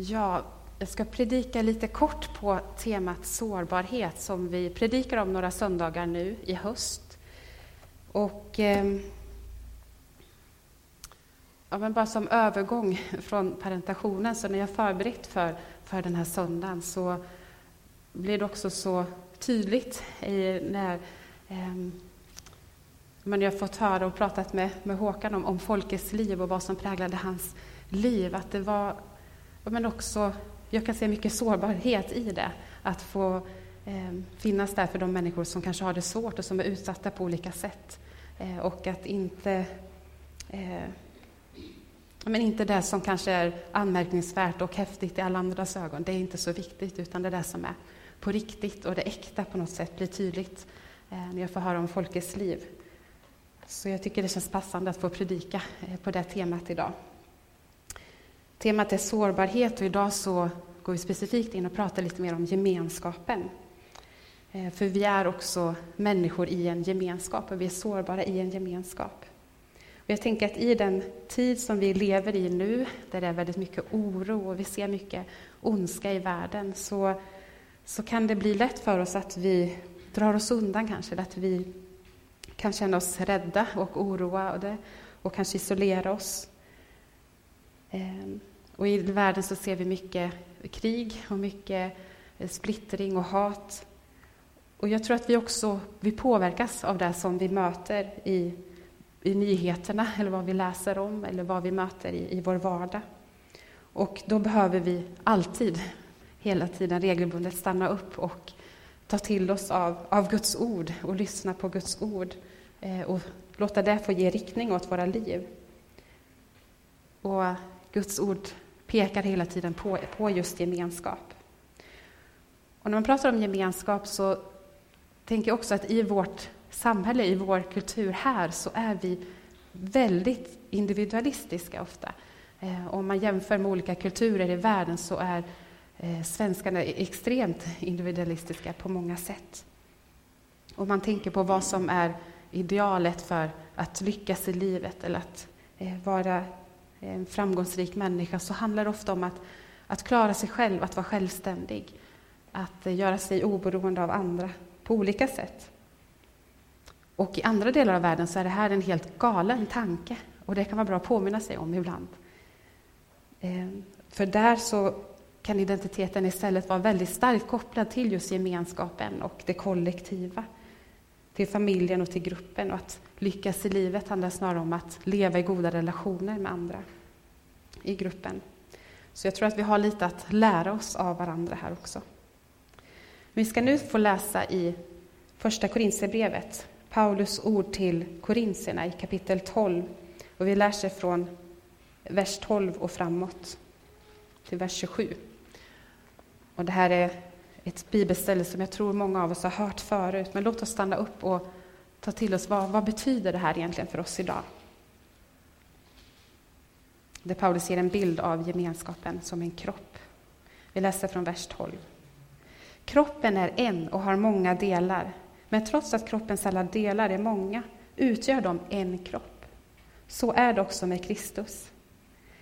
Ja, jag ska predika lite kort på temat sårbarhet som vi predikar om några söndagar nu i höst. Och eh, ja, men bara som övergång från parentationen, så när jag förberett för, för den här söndagen så blir det också så tydligt i, när eh, men jag har fått höra och pratat med, med Håkan om, om folkets liv och vad som präglade hans liv, att det var men också, jag kan se mycket sårbarhet i det, att få eh, finnas där för de människor som kanske har det svårt och som är utsatta på olika sätt. Eh, och att inte eh, men inte det som kanske är anmärkningsvärt och häftigt i alla andras ögon. Det är inte så viktigt, utan det är det som är på riktigt och det äkta på något sätt blir tydligt eh, när jag får höra om folkets liv. Så jag tycker det känns passande att få predika eh, på det temat idag. Temat är sårbarhet och idag så går vi specifikt in och pratar lite mer om gemenskapen. Eh, för vi är också människor i en gemenskap och vi är sårbara i en gemenskap. Och jag tänker att i den tid som vi lever i nu, där det är väldigt mycket oro och vi ser mycket ondska i världen, så, så kan det bli lätt för oss att vi drar oss undan kanske, att vi kan känna oss rädda och oroade och kanske isolera oss. Ehm, och i världen så ser vi mycket krig och mycket eh, splittring och hat. Och jag tror att vi också vi påverkas av det som vi möter i, i nyheterna, eller vad vi läser om, eller vad vi möter i, i vår vardag. Och då behöver vi alltid, hela tiden regelbundet stanna upp och ta till oss av, av Guds ord och lyssna på Guds ord eh, och låta det få ge riktning åt våra liv. Och Guds ord pekar hela tiden på, på just gemenskap. Och när man pratar om gemenskap så tänker jag också att i vårt samhälle, i vår kultur här, så är vi väldigt individualistiska ofta. Eh, om man jämför med olika kulturer i världen så är eh, svenskarna extremt individualistiska på många sätt. Om man tänker på vad som är idealet för att lyckas i livet eller att eh, vara Eh, en framgångsrik människa så handlar det ofta om att, att klara sig själv, att vara självständig. Att eh, göra sig oberoende av andra på olika sätt. Och i andra delar av världen så är det här en helt galen tanke och det kan vara bra att påminna sig om ibland. Eh, för där så kan identiteten istället vara väldigt starkt kopplad till just gemenskapen och det kollektiva. Till familjen och till gruppen och att lyckas i livet handlar snarare om att leva i goda relationer med andra i gruppen. Så jag tror att vi har lite att lära oss av varandra här också. Vi ska nu få läsa i Första Korinthierbrevet, Paulus ord till korintierna i kapitel 12. Och vi läser från vers 12 och framåt till vers 27. Och det här är ett bibelställe som jag tror många av oss har hört förut, men låt oss stanna upp och ta till oss vad, vad betyder det här egentligen för oss idag? Där Paulus ger en bild av gemenskapen som en kropp. Vi läser från vers 12. Kroppen är en och har många delar, men trots att kroppens alla delar är många utgör de en kropp. Så är det också med Kristus.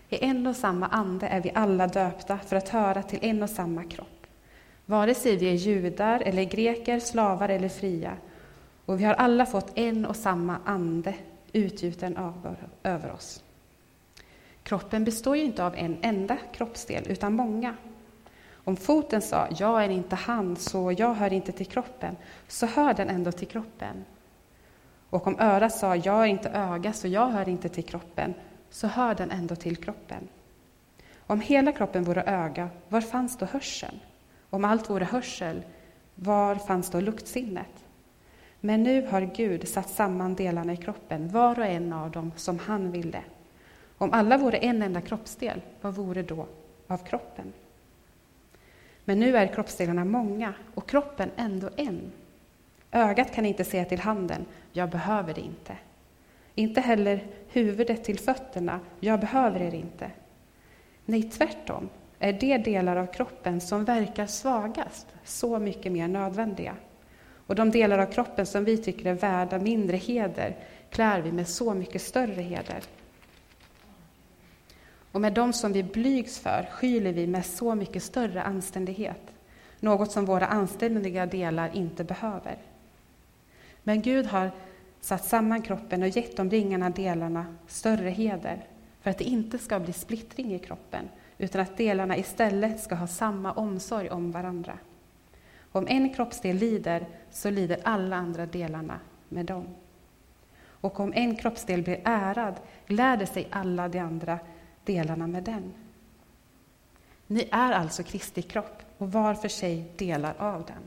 I en och samma ande är vi alla döpta för att höra till en och samma kropp. Vare sig vi är judar eller greker, slavar eller fria, och vi har alla fått en och samma ande utgjuten över, oss. Kroppen består ju inte av en enda kroppsdel, utan många. Om foten sa ”jag är inte han, så jag hör inte till kroppen”, så hör den ändå till kroppen. Och om örat sa ”jag är inte öga, så jag hör inte till kroppen”, så hör den ändå till kroppen. Om hela kroppen vore öga, var fanns då hörseln? Om allt vore hörsel, var fanns då luktsinnet? Men nu har Gud satt samman delarna i kroppen, var och en av dem som han ville. Om alla vore en enda kroppsdel, vad vore då av kroppen? Men nu är kroppsdelarna många och kroppen ändå en. Ögat kan inte säga till handen, jag behöver det inte. Inte heller huvudet till fötterna, jag behöver er inte. Nej, tvärtom är de delar av kroppen som verkar svagast så mycket mer nödvändiga. Och de delar av kroppen som vi tycker är värda mindre heder klär vi med så mycket större heder. och med dem som vi blygs för skyler vi med så mycket större anständighet, något som våra anständiga delar inte behöver. Men Gud har satt samman kroppen och gett de ringarna delarna större heder, för att det inte ska bli splittring i kroppen, utan att delarna istället ska ha samma omsorg om varandra. Om en kroppsdel lider, så lider alla andra delarna med dem. Och om en kroppsdel blir ärad, gläder sig alla de andra delarna med den. Ni är alltså Kristi kropp och var för sig delar av den.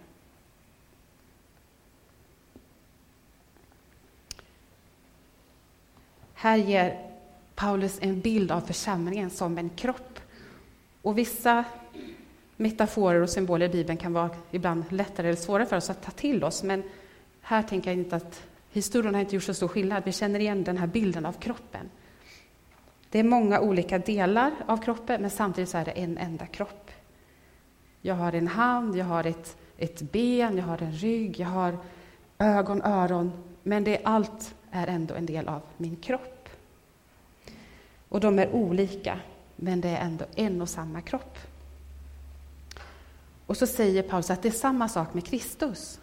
Här ger Paulus en bild av församlingen som en kropp. Och vissa metaforer och symboler i Bibeln kan vara ibland lättare eller svårare för oss att ta till oss, men här tänker jag inte att historien har inte gjort så stor skillnad. Vi känner igen den här bilden av kroppen. Det är många olika delar av kroppen, men samtidigt så är det en enda kropp. Jag har en hand, jag har ett, ett ben, jag har en rygg, jag har ögon, öron, men det allt är ändå en del av min kropp. Och de är olika, men det är ändå en och samma kropp. Och så säger Paulus att det är samma sak med Kristus.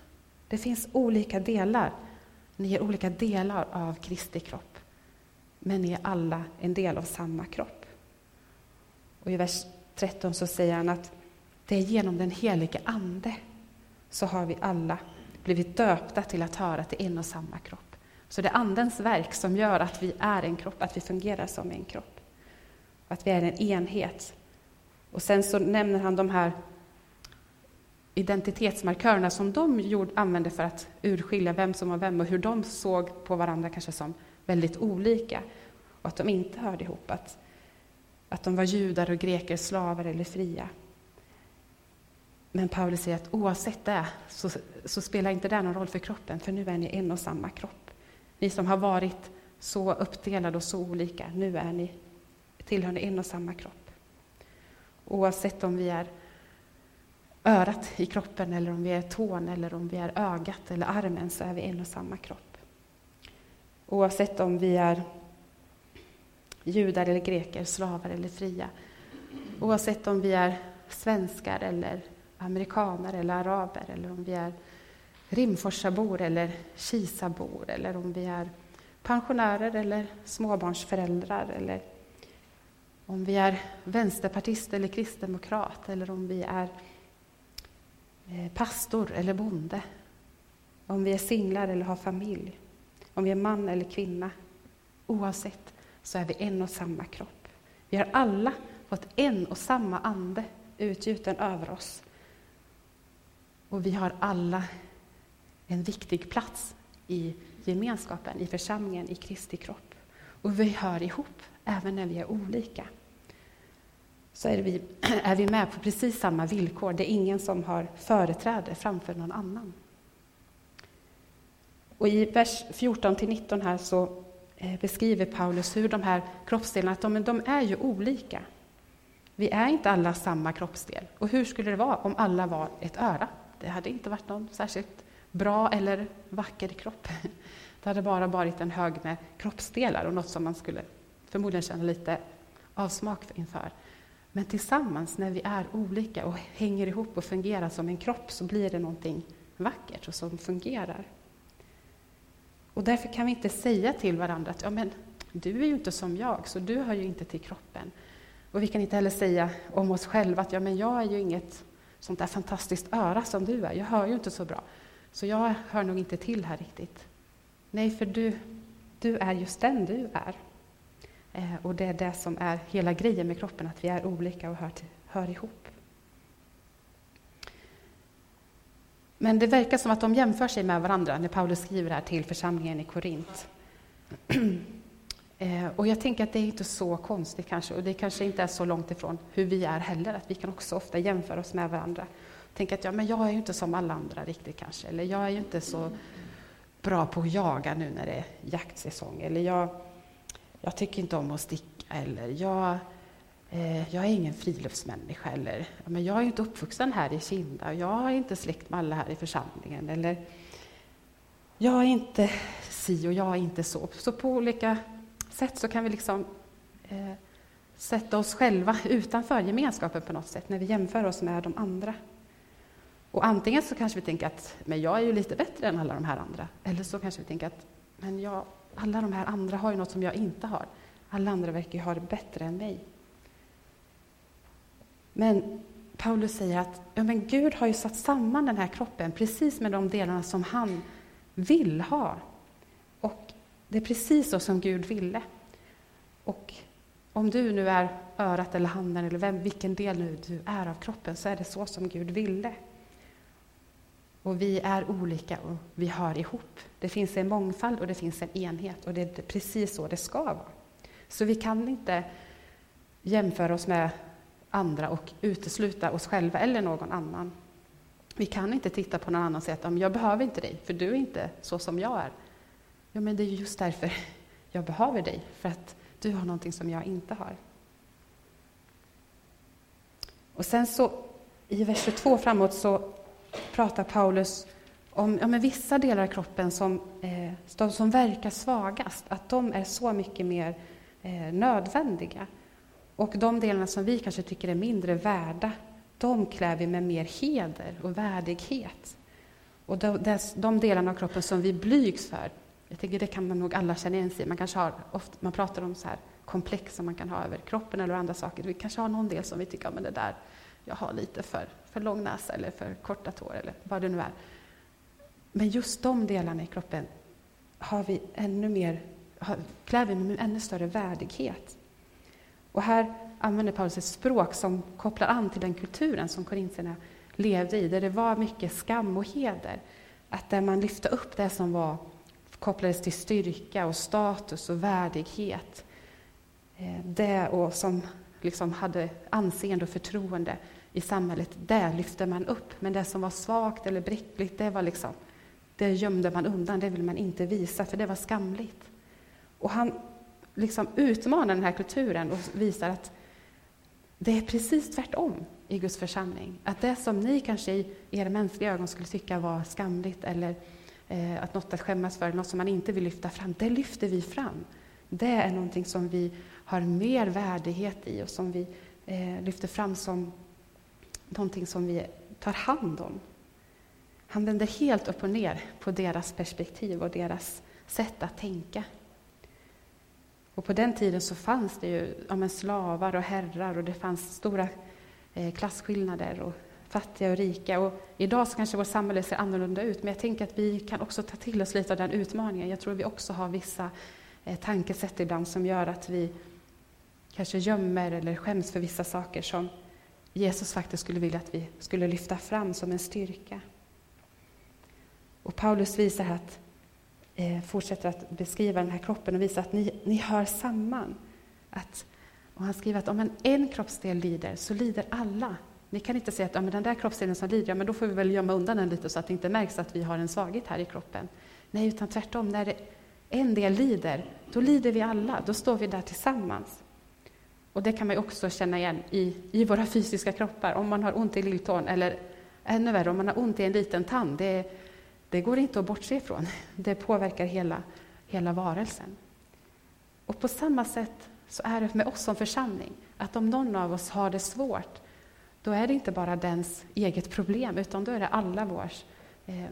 Det finns olika delar. Ni är olika delar av Kristi kropp, men ni är alla en del av samma kropp. Och I vers 13 så säger han att det är genom den helige Ande så har vi alla blivit döpta till att höra till en och samma kropp. Så det är Andens verk som gör att vi är en kropp, att vi fungerar som en kropp. Att vi är en enhet. Och sen så nämner han de här identitetsmarkörerna som de gjorde, använde för att urskilja vem som var vem och hur de såg på varandra kanske som väldigt olika och att de inte hörde ihop. Att, att de var judar och greker, slavar eller fria. Men Paulus säger att oavsett det så, så spelar inte det någon roll för kroppen, för nu är ni en och samma kropp. Ni som har varit så uppdelade och så olika, nu är ni, tillhör en och samma kropp. Oavsett om vi är örat i kroppen, eller om vi är tån, eller om vi är ögat eller armen, så är vi en och samma kropp. Oavsett om vi är judar eller greker, slavar eller fria. Oavsett om vi är svenskar eller amerikaner eller araber, eller om vi är Rimforsabor eller Kisabor, eller om vi är pensionärer eller småbarnsföräldrar, eller om vi är vänsterpartist eller kristdemokrat, eller om vi är eh, pastor eller bonde, om vi är singlar eller har familj, om vi är man eller kvinna. Oavsett så är vi en och samma kropp. Vi har alla fått en och samma ande utgjuten över oss. Och vi har alla en viktig plats i gemenskapen, i församlingen, i Kristi kropp. Och vi hör ihop, även när vi är olika så är vi, är vi med på precis samma villkor. Det är ingen som har företräde framför någon annan. Och I vers 14 19 här så eh, beskriver Paulus hur de här kroppsdelarna, att de, de är ju olika. Vi är inte alla samma kroppsdel. Och hur skulle det vara om alla var ett öra? Det hade inte varit någon särskilt bra eller vacker kropp. Det hade bara varit en hög med kroppsdelar och något som man skulle förmodligen känna lite avsmak inför. Men tillsammans, när vi är olika och hänger ihop och fungerar som en kropp, så blir det någonting vackert och som fungerar. Och därför kan vi inte säga till varandra att ja, men, du är ju inte som jag, så du hör ju inte till kroppen. Och vi kan inte heller säga om oss själva att ja, men jag är ju inget sånt där fantastiskt öra som du är, jag hör ju inte så bra. Så jag hör nog inte till här riktigt. Nej, för du, du är just den du är. Eh, och det är det som är hela grejen med kroppen, att vi är olika och hör, till, hör ihop. Men det verkar som att de jämför sig med varandra när Paulus skriver här till församlingen i Korint. Eh, och jag tänker att det är inte så konstigt kanske, och det kanske inte är så långt ifrån hur vi är heller, att vi kan också ofta jämföra oss med varandra. Tänka att ja, men jag är ju inte som alla andra riktigt kanske, eller jag är ju inte så bra på att jaga nu när det är jaktsäsong, eller jag, jag tycker inte om att sticka eller jag, eh, jag är ingen friluftsmänniska eller men jag är inte uppvuxen här i Kinda och jag är inte släkt med alla här i församlingen eller jag är inte si och jag är inte så. Så på olika sätt så kan vi liksom eh, sätta oss själva utanför gemenskapen på något sätt, när vi jämför oss med de andra. Och antingen så kanske vi tänker att men jag är ju lite bättre än alla de här andra. Eller så kanske vi tänker att men jag, alla de här andra har ju något som jag inte har. Alla andra verkar ju ha det bättre än mig. Men Paulus säger att ja, men Gud har ju satt samman den här kroppen precis med de delarna som han vill ha. Och det är precis så som Gud ville. Och om du nu är örat eller handen eller vem, vilken del nu du är av kroppen så är det så som Gud ville. Och vi är olika och vi hör ihop. Det finns en mångfald och det finns en enhet och det är precis så det ska vara. Så vi kan inte jämföra oss med andra och utesluta oss själva eller någon annan. Vi kan inte titta på någon annan och säga att jag behöver inte dig, för du är inte så som jag är. Ja, men det är just därför jag behöver dig, för att du har någonting som jag inte har. Och sen så i vers 22 framåt så pratar Paulus om ja, men vissa delar av kroppen som, eh, de som verkar svagast, att de är så mycket mer eh, nödvändiga. Och de delarna som vi kanske tycker är mindre värda, de klär vi med mer heder och värdighet. Och de, de delarna av kroppen som vi blygs för, jag tänker det kan man nog alla känna igen sig i. Man kanske har, ofta, man pratar om så här komplex som man kan ha över kroppen eller andra saker. Vi kanske har någon del som vi tycker, ja, men det där, jag har lite för, för lång näsa eller för korta tår eller vad det nu är. Men just de delarna i kroppen har vi ännu mer, har, klär vi med ännu större värdighet. Och här använder Paulus ett språk som kopplar an till den kulturen som korintierna levde i, där det var mycket skam och heder. Att där man lyfte upp det som var, kopplades till styrka och status och värdighet. Eh, det och som liksom hade anseende och förtroende i samhället, det lyfte man upp. Men det som var svagt eller bräckligt, det var liksom, det gömde man undan, det ville man inte visa, för det var skamligt. Och han liksom utmanar den här kulturen och visar att det är precis tvärtom i Guds församling. Att det som ni kanske i era mänskliga ögon skulle tycka var skamligt eller eh, att något att skämmas för, något som man inte vill lyfta fram, det lyfter vi fram. Det är någonting som vi har mer värdighet i och som vi eh, lyfter fram som någonting som vi tar hand om. Han vänder helt upp och ner på deras perspektiv och deras sätt att tänka. Och på den tiden så fanns det ju ja, slavar och herrar och det fanns stora eh, klasskillnader och fattiga och rika. Och idag så kanske vårt samhälle ser annorlunda ut, men jag tänker att vi kan också ta till oss lite av den utmaningen. Jag tror vi också har vissa eh, tankesätt ibland som gör att vi kanske gömmer eller skäms för vissa saker som Jesus faktiskt skulle vilja att vi skulle lyfta fram som en styrka. Och Paulus visar att eh, fortsätter att beskriva den här kroppen och visar att ni, ni hör samman. Att, och han skriver att om en, en kroppsdel lider, så lider alla. Ni kan inte säga att ja, men den där kroppsdelen som lider, ja, men då får vi väl gömma undan den lite så att det inte märks att vi har en svaghet här i kroppen. Nej, utan tvärtom, när en del lider, då lider vi alla, då står vi där tillsammans. Och det kan man också känna igen i, i våra fysiska kroppar. Om man har ont i lilltån, eller ännu värre, om man har ont i en liten tand, det, det går inte att bortse ifrån. Det påverkar hela, hela varelsen. Och på samma sätt så är det med oss som församling, att om någon av oss har det svårt, då är det inte bara dens eget problem, utan då är det alla vårs eh,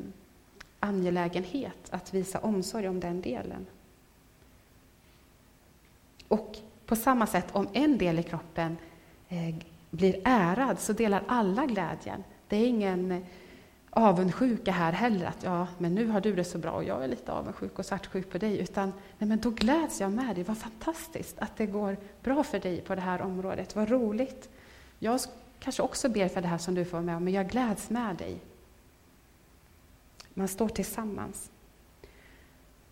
angelägenhet att visa omsorg om den delen. Och på samma sätt, om en del i kroppen eh, blir ärad, så delar alla glädjen. Det är ingen eh, avundsjuka här heller, att ja, men nu har du det så bra och jag är lite avundsjuk och svartsjuk på dig, utan nej, men då gläds jag med dig. Vad fantastiskt att det går bra för dig på det här området. Vad roligt. Jag kanske också ber för det här som du får med om, men jag gläds med dig. Man står tillsammans.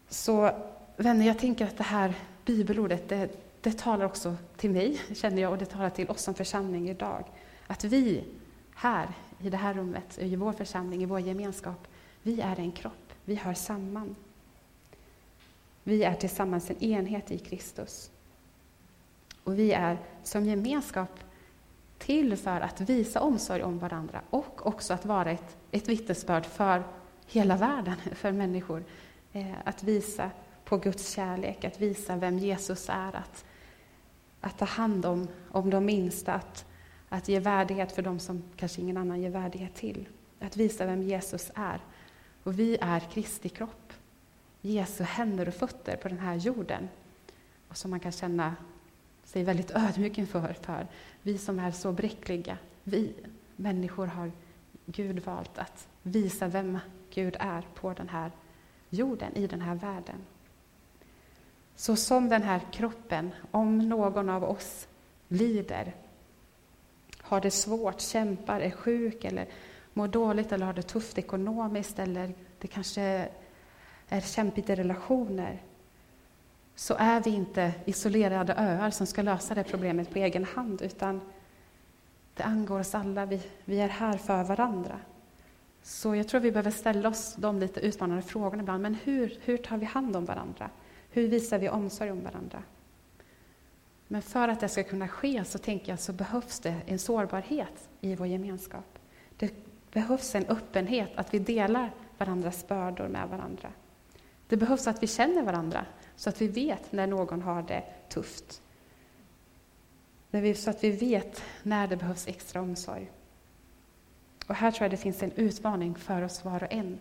Så vänner, jag tänker att det här bibelordet, det, det talar också till mig, känner jag, och det talar till oss som församling idag. Att vi här i det här rummet, i vår församling, i vår gemenskap. Vi är en kropp, vi hör samman. Vi är tillsammans en enhet i Kristus. Och vi är som gemenskap till för att visa omsorg om varandra och också att vara ett, ett vittnesbörd för hela världen, för människor. Eh, att visa på Guds kärlek, att visa vem Jesus är, att att ta hand om, om de minsta, att, att ge värdighet för de som kanske ingen annan ger värdighet till. Att visa vem Jesus är. Och vi är Kristi kropp. Jesu händer och fötter på den här jorden. Och som man kan känna sig väldigt ödmjuk inför. För. Vi som är så bräckliga, vi människor har Gud valt att visa vem Gud är på den här jorden, i den här världen. Så som den här kroppen, om någon av oss lider, har det svårt, kämpar, är sjuk eller mår dåligt eller har det tufft ekonomiskt eller det kanske är kämpigt i relationer, så är vi inte isolerade öar som ska lösa det problemet på egen hand, utan det angår oss alla. Vi, vi är här för varandra. Så jag tror vi behöver ställa oss de lite utmanande frågorna ibland. Men hur, hur tar vi hand om varandra? Hur visar vi omsorg om varandra? Men för att det ska kunna ske så tänker jag så behövs det en sårbarhet i vår gemenskap. Det behövs en öppenhet, att vi delar varandras bördor med varandra. Det behövs att vi känner varandra, så att vi vet när någon har det tufft. Så att vi vet när det behövs extra omsorg. Och här tror jag det finns en utmaning för oss var och en.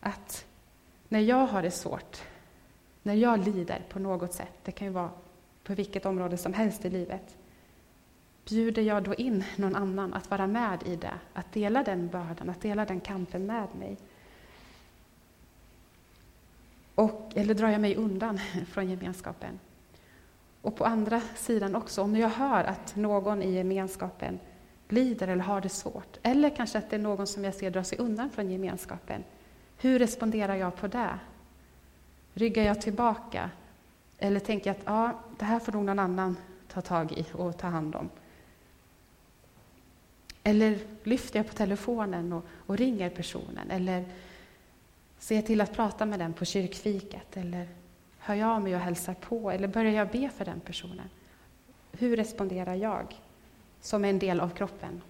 Att när jag har det svårt, när jag lider på något sätt, det kan ju vara på vilket område som helst i livet, bjuder jag då in någon annan att vara med i det, att dela den bördan, att dela den kampen med mig? Och, eller drar jag mig undan från gemenskapen? Och på andra sidan också, om jag hör att någon i gemenskapen lider eller har det svårt, eller kanske att det är någon som jag ser drar sig undan från gemenskapen, hur responderar jag på det? Ryggar jag tillbaka? Eller tänker jag att ja, det här får nog någon annan ta tag i och ta hand om? Eller lyfter jag på telefonen och, och ringer personen? Eller ser jag till att prata med den på kyrkfikat? Eller hör jag av mig och hälsar på? Eller börjar jag be för den personen? Hur responderar jag som en del av kroppen?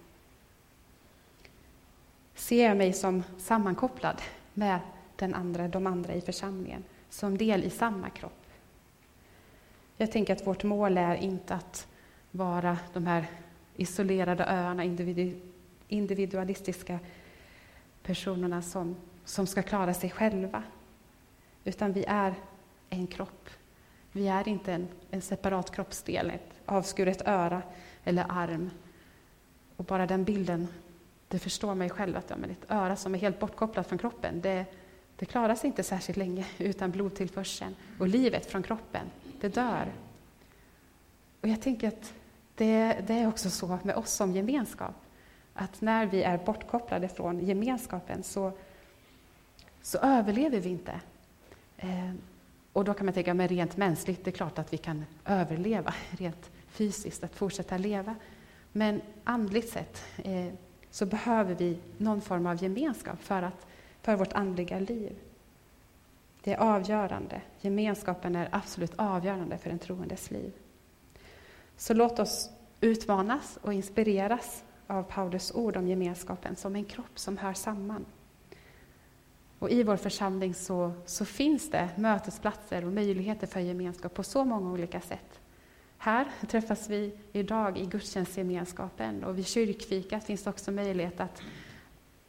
Ser jag mig som sammankopplad med den andra, de andra i församlingen, som del i samma kropp? Jag tänker att vårt mål är inte att vara de här isolerade öarna, individualistiska personerna som, som ska klara sig själva. Utan vi är en kropp. Vi är inte en, en separat kroppsdel, ett avskuret öra eller arm. Och bara den bilden, det förstår mig själv att ja, men ett öra som är helt bortkopplat från kroppen, det, det klarar sig inte särskilt länge utan blodtillförseln. Och livet från kroppen, det dör. Och jag tänker att det, det är också så med oss som gemenskap, att när vi är bortkopplade från gemenskapen så, så överlever vi inte. Eh, och då kan man tänka, men rent mänskligt, det är klart att vi kan överleva rent fysiskt, att fortsätta leva. Men andligt sett eh, så behöver vi någon form av gemenskap för, att, för vårt andliga liv. Det är avgörande. Gemenskapen är absolut avgörande för en troendes liv. Så låt oss utmanas och inspireras av Paulus ord om gemenskapen som en kropp som hör samman. Och I vår församling så, så finns det mötesplatser och möjligheter för gemenskap på så många olika sätt. Här träffas vi idag i gudstjänstgemenskapen och vid kyrkfika finns det också möjlighet att,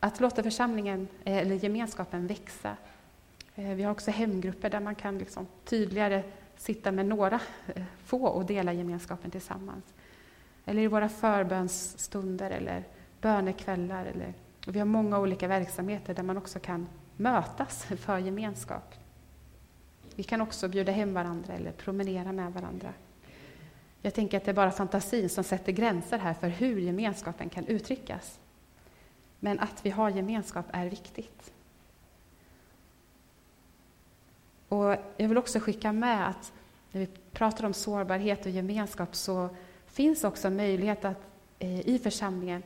att låta församlingen, eh, eller gemenskapen växa. Eh, vi har också hemgrupper där man kan liksom tydligare sitta med några eh, få och dela gemenskapen tillsammans. Eller i våra förbönsstunder eller bönekvällar. Eller, vi har många olika verksamheter där man också kan mötas för gemenskap. Vi kan också bjuda hem varandra eller promenera med varandra. Jag tänker att det är bara fantasin som sätter gränser här för hur gemenskapen kan uttryckas. Men att vi har gemenskap är viktigt. Och jag vill också skicka med att när vi pratar om sårbarhet och gemenskap så finns också möjlighet att eh, i församlingen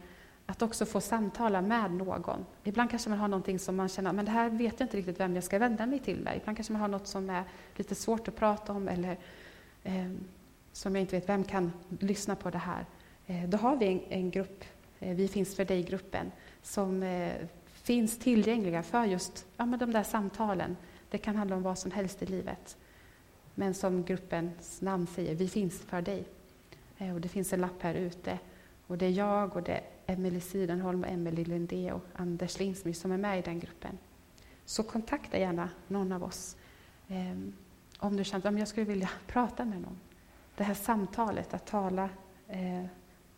att också få samtala med någon. Ibland kanske man har någonting som man känner, men det här vet jag inte riktigt vem jag ska vända mig till med. Ibland kanske man har något som är lite svårt att prata om eller eh, som jag inte vet, vem kan lyssna på det här? Eh, då har vi en, en grupp, eh, Vi finns för dig-gruppen, som eh, finns tillgängliga för just ja, men de där samtalen. Det kan handla om vad som helst i livet. Men som gruppens namn säger, vi finns för dig. Eh, och det finns en lapp här ute. Och det är jag och det är Emelie Sidenholm och Emelie Lindé och Anders Lindsmy som är med i den gruppen. Så kontakta gärna någon av oss eh, om du känner att jag skulle vilja prata med någon. Det här samtalet, att tala, eh,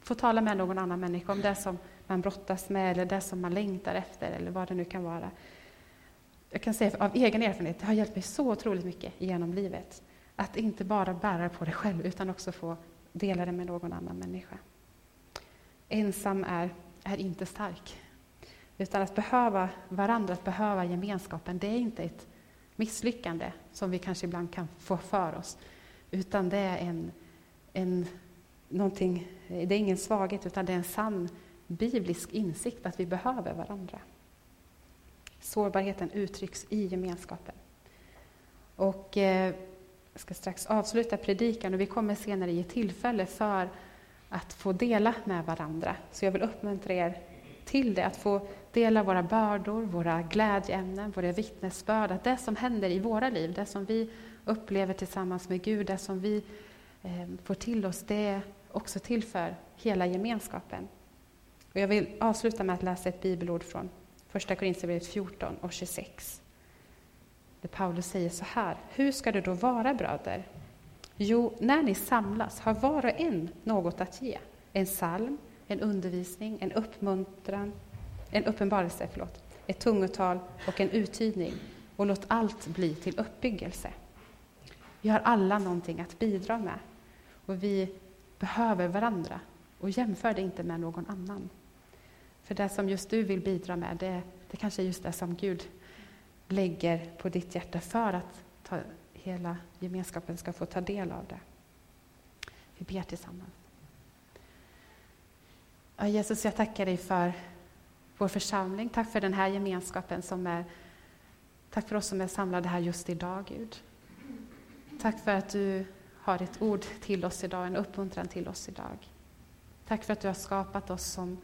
få tala med någon annan människa om det som man brottas med eller det som man längtar efter eller vad det nu kan vara. Jag kan säga av egen erfarenhet, det har hjälpt mig så otroligt mycket genom livet. Att inte bara bära på det själv utan också få dela det med någon annan människa. Ensam är, är inte stark. Utan att behöva varandra, att behöva gemenskapen, det är inte ett misslyckande som vi kanske ibland kan få för oss. Utan det är en, en någonting, det är ingen svaghet, utan det är en sann biblisk insikt att vi behöver varandra. Sårbarheten uttrycks i gemenskapen. Och eh, jag ska strax avsluta predikan och vi kommer senare ge tillfälle för att få dela med varandra. Så jag vill uppmuntra er till det, att få dela våra bördor, våra glädjeämnen, våra vittnesbörd, att det som händer i våra liv, det som vi upplever tillsammans med Gud, det som vi eh, får till oss, det också tillför hela gemenskapen. Och jag vill avsluta med att läsa ett bibelord från Första Korinthierbrevet 14 och 26. Där Paulus säger så här, hur ska det då vara bröder? Jo, när ni samlas har var och en något att ge. En psalm, en undervisning, en uppmuntran, en uppenbarelse, förlåt, ett tungotal och en uttydning. Och låt allt bli till uppbyggelse. Vi har alla någonting att bidra med och vi behöver varandra. Och jämför det inte med någon annan. För det som just du vill bidra med, det, det kanske är just det som Gud lägger på ditt hjärta för att ta, hela gemenskapen ska få ta del av det. Vi ber tillsammans. Ja, Jesus, jag tackar dig för vår församling. Tack för den här gemenskapen som är Tack för oss som är samlade här just idag, Gud. Tack för att du har ett ord till oss idag, en uppmuntran till oss idag. Tack för att du har skapat oss som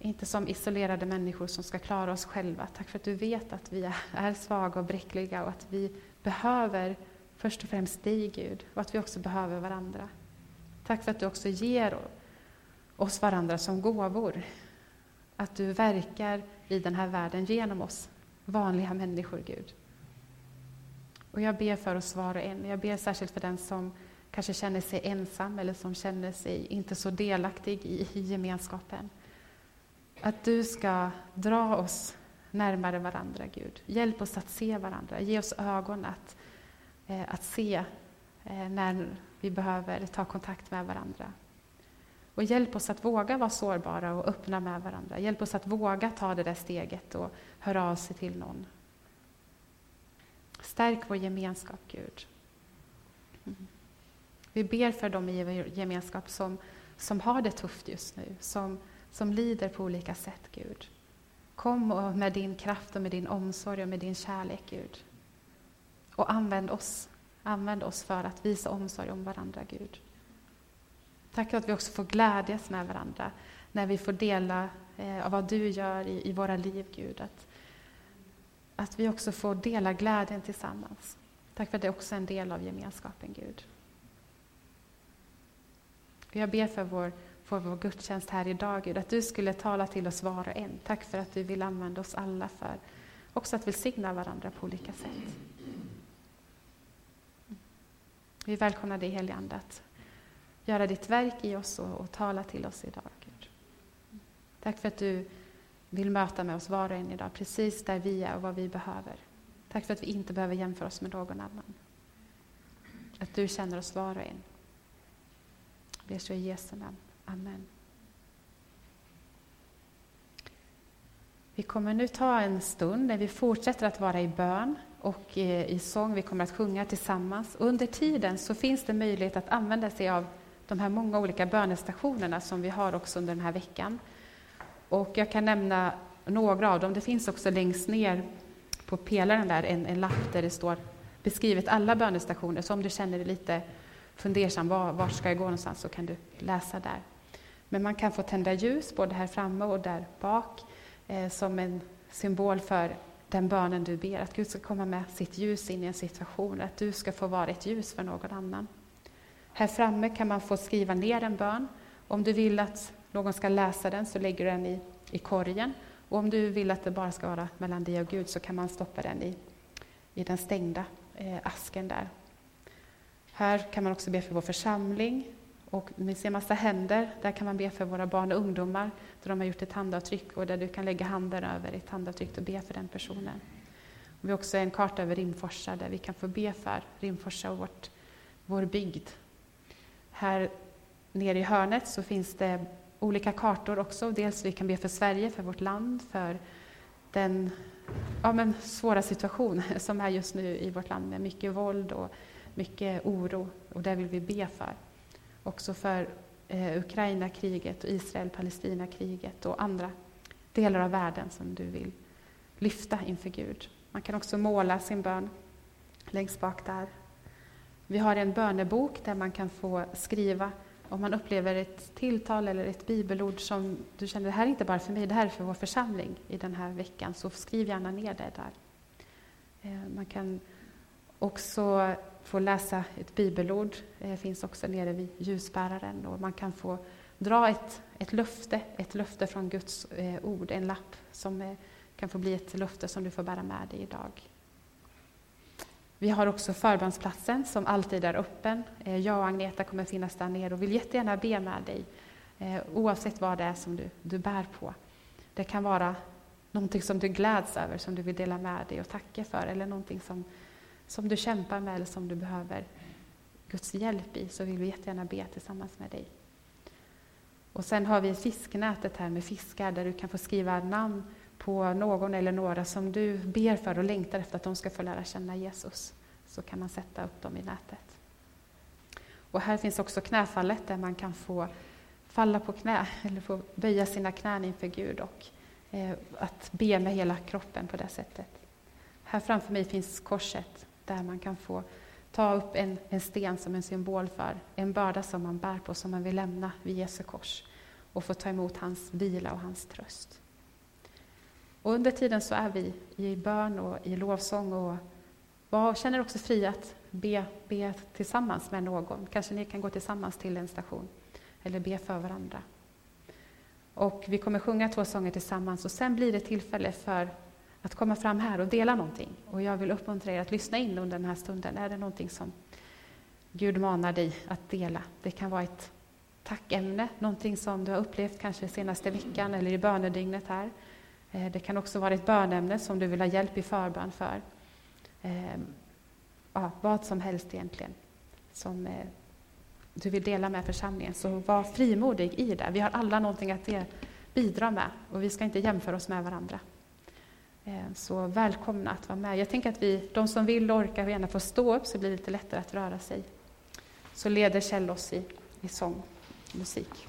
inte som isolerade människor som ska klara oss själva. Tack för att du vet att vi är svaga och bräckliga och att vi behöver först och främst dig, Gud, och att vi också behöver varandra. Tack för att du också ger oss varandra som gåvor. Att du verkar i den här världen genom oss, vanliga människor, Gud. Och jag ber för oss var och en. Jag ber särskilt för den som kanske känner sig ensam eller som känner sig inte så delaktig i, i gemenskapen. Att du ska dra oss närmare varandra, Gud. Hjälp oss att se varandra. Ge oss ögon att, eh, att se eh, när vi behöver ta kontakt med varandra. Och hjälp oss att våga vara sårbara och öppna med varandra. Hjälp oss att våga ta det där steget och höra av sig till någon. Stärk vår gemenskap, Gud. Mm. Vi ber för dem i vår gemenskap som, som har det tufft just nu, som som lider på olika sätt, Gud. Kom och med din kraft och med din omsorg och med din kärlek, Gud. Och använd oss. Använd oss för att visa omsorg om varandra, Gud. Tack för att vi också får glädjas med varandra när vi får dela eh, av vad du gör i, i våra liv, Gud. Att, att vi också får dela glädjen tillsammans. Tack för att det också är en del av gemenskapen, Gud. Jag ber för vår för vår gudstjänst här idag, Gud, att du skulle tala till oss var och en. Tack för att du vill använda oss alla för också att välsigna varandra på olika sätt. Vi välkomnar dig helige Ande att göra ditt verk i oss och, och tala till oss idag, Gud. Tack för att du vill möta med oss var och en idag, precis där vi är och vad vi behöver. Tack för att vi inte behöver jämföra oss med någon annan. Att du känner oss var och en. Ber så i Jesu namn. Amen. Vi kommer nu ta en stund där vi fortsätter att vara i bön och eh, i sång. Vi kommer att sjunga tillsammans. Under tiden så finns det möjlighet att använda sig av de här många olika bönestationerna som vi har också under den här veckan. Och jag kan nämna några av dem. Det finns också längst ner på pelaren där en, en lapp där det står beskrivet alla bönestationer. Så om du känner dig lite fundersam, var, var ska jag gå någonstans, så kan du läsa där. Men man kan få tända ljus både här framme och där bak eh, som en symbol för den bönen du ber, att Gud ska komma med sitt ljus in i en situation, att du ska få vara ett ljus för någon annan. Här framme kan man få skriva ner en bön. Om du vill att någon ska läsa den så lägger du den i, i korgen. Och om du vill att det bara ska vara mellan dig och Gud så kan man stoppa den i, i den stängda eh, asken där. Här kan man också be för vår församling. Och ni ser massa händer. Där kan man be för våra barn och ungdomar där de har gjort ett handavtryck och där du kan lägga handen över ett handavtryck och be för den personen. Och vi har också en karta över Rimforsa där vi kan få be för Rimforsa och vårt, vår bygd. Här nere i hörnet så finns det olika kartor också. Dels vi kan be för Sverige, för vårt land, för den ja, men svåra situation som är just nu i vårt land med mycket våld och mycket oro. Och det vill vi be för. Också för eh, Ukraina-kriget, Israel-Palestina-kriget och andra delar av världen som du vill lyfta inför Gud. Man kan också måla sin bön längst bak där. Vi har en bönebok där man kan få skriva om man upplever ett tilltal eller ett bibelord som du känner, det här är inte bara för mig, det här är för vår församling i den här veckan, så skriv gärna ner det där. Eh, man kan också få läsa ett bibelord, det finns också nere vid ljusbäraren och man kan få dra ett, ett löfte, ett löfte från Guds eh, ord, en lapp som eh, kan få bli ett löfte som du får bära med dig idag. Vi har också förbönsplatsen som alltid är öppen. Jag och Agneta kommer finnas där nere och vill jättegärna be med dig oavsett vad det är som du, du bär på. Det kan vara någonting som du gläds över, som du vill dela med dig och tacka för eller någonting som, som du kämpar med eller som du behöver Guds hjälp i, så vill vi jättegärna be tillsammans med dig. Och sen har vi fisknätet här med fiskar där du kan få skriva namn på någon eller några som du ber för och längtar efter att de ska få lära känna Jesus, så kan man sätta upp dem i nätet. Och här finns också knäfallet där man kan få falla på knä, eller få böja sina knän inför Gud och eh, att be med hela kroppen på det sättet. Här framför mig finns korset där man kan få ta upp en, en sten som en symbol för en börda som man bär på, som man vill lämna vid Jesu kors och få ta emot hans vila och hans tröst. Och under tiden så är vi i bön och i lovsång och var, känner också fri att be, be tillsammans med någon. Kanske ni kan gå tillsammans till en station eller be för varandra. Och vi kommer sjunga två sånger tillsammans och sen blir det tillfälle för att komma fram här och dela någonting. Och jag vill uppmuntra er att lyssna in under den här stunden. Är det någonting som Gud manar dig att dela? Det kan vara ett tackämne, någonting som du har upplevt kanske senaste veckan eller i bönedygnet här. Eh, det kan också vara ett bönämne som du vill ha hjälp i förbön för. Ehm, ja, vad som helst egentligen som eh, du vill dela med församlingen. Så var frimodig i det. Vi har alla någonting att bidra med och vi ska inte jämföra oss med varandra. Eh, så välkomna att vara med. Jag tänker att vi, de som vill och orkar gärna får stå upp så blir det lite lättare att röra sig. Så leder Kjell oss i, i sång och musik.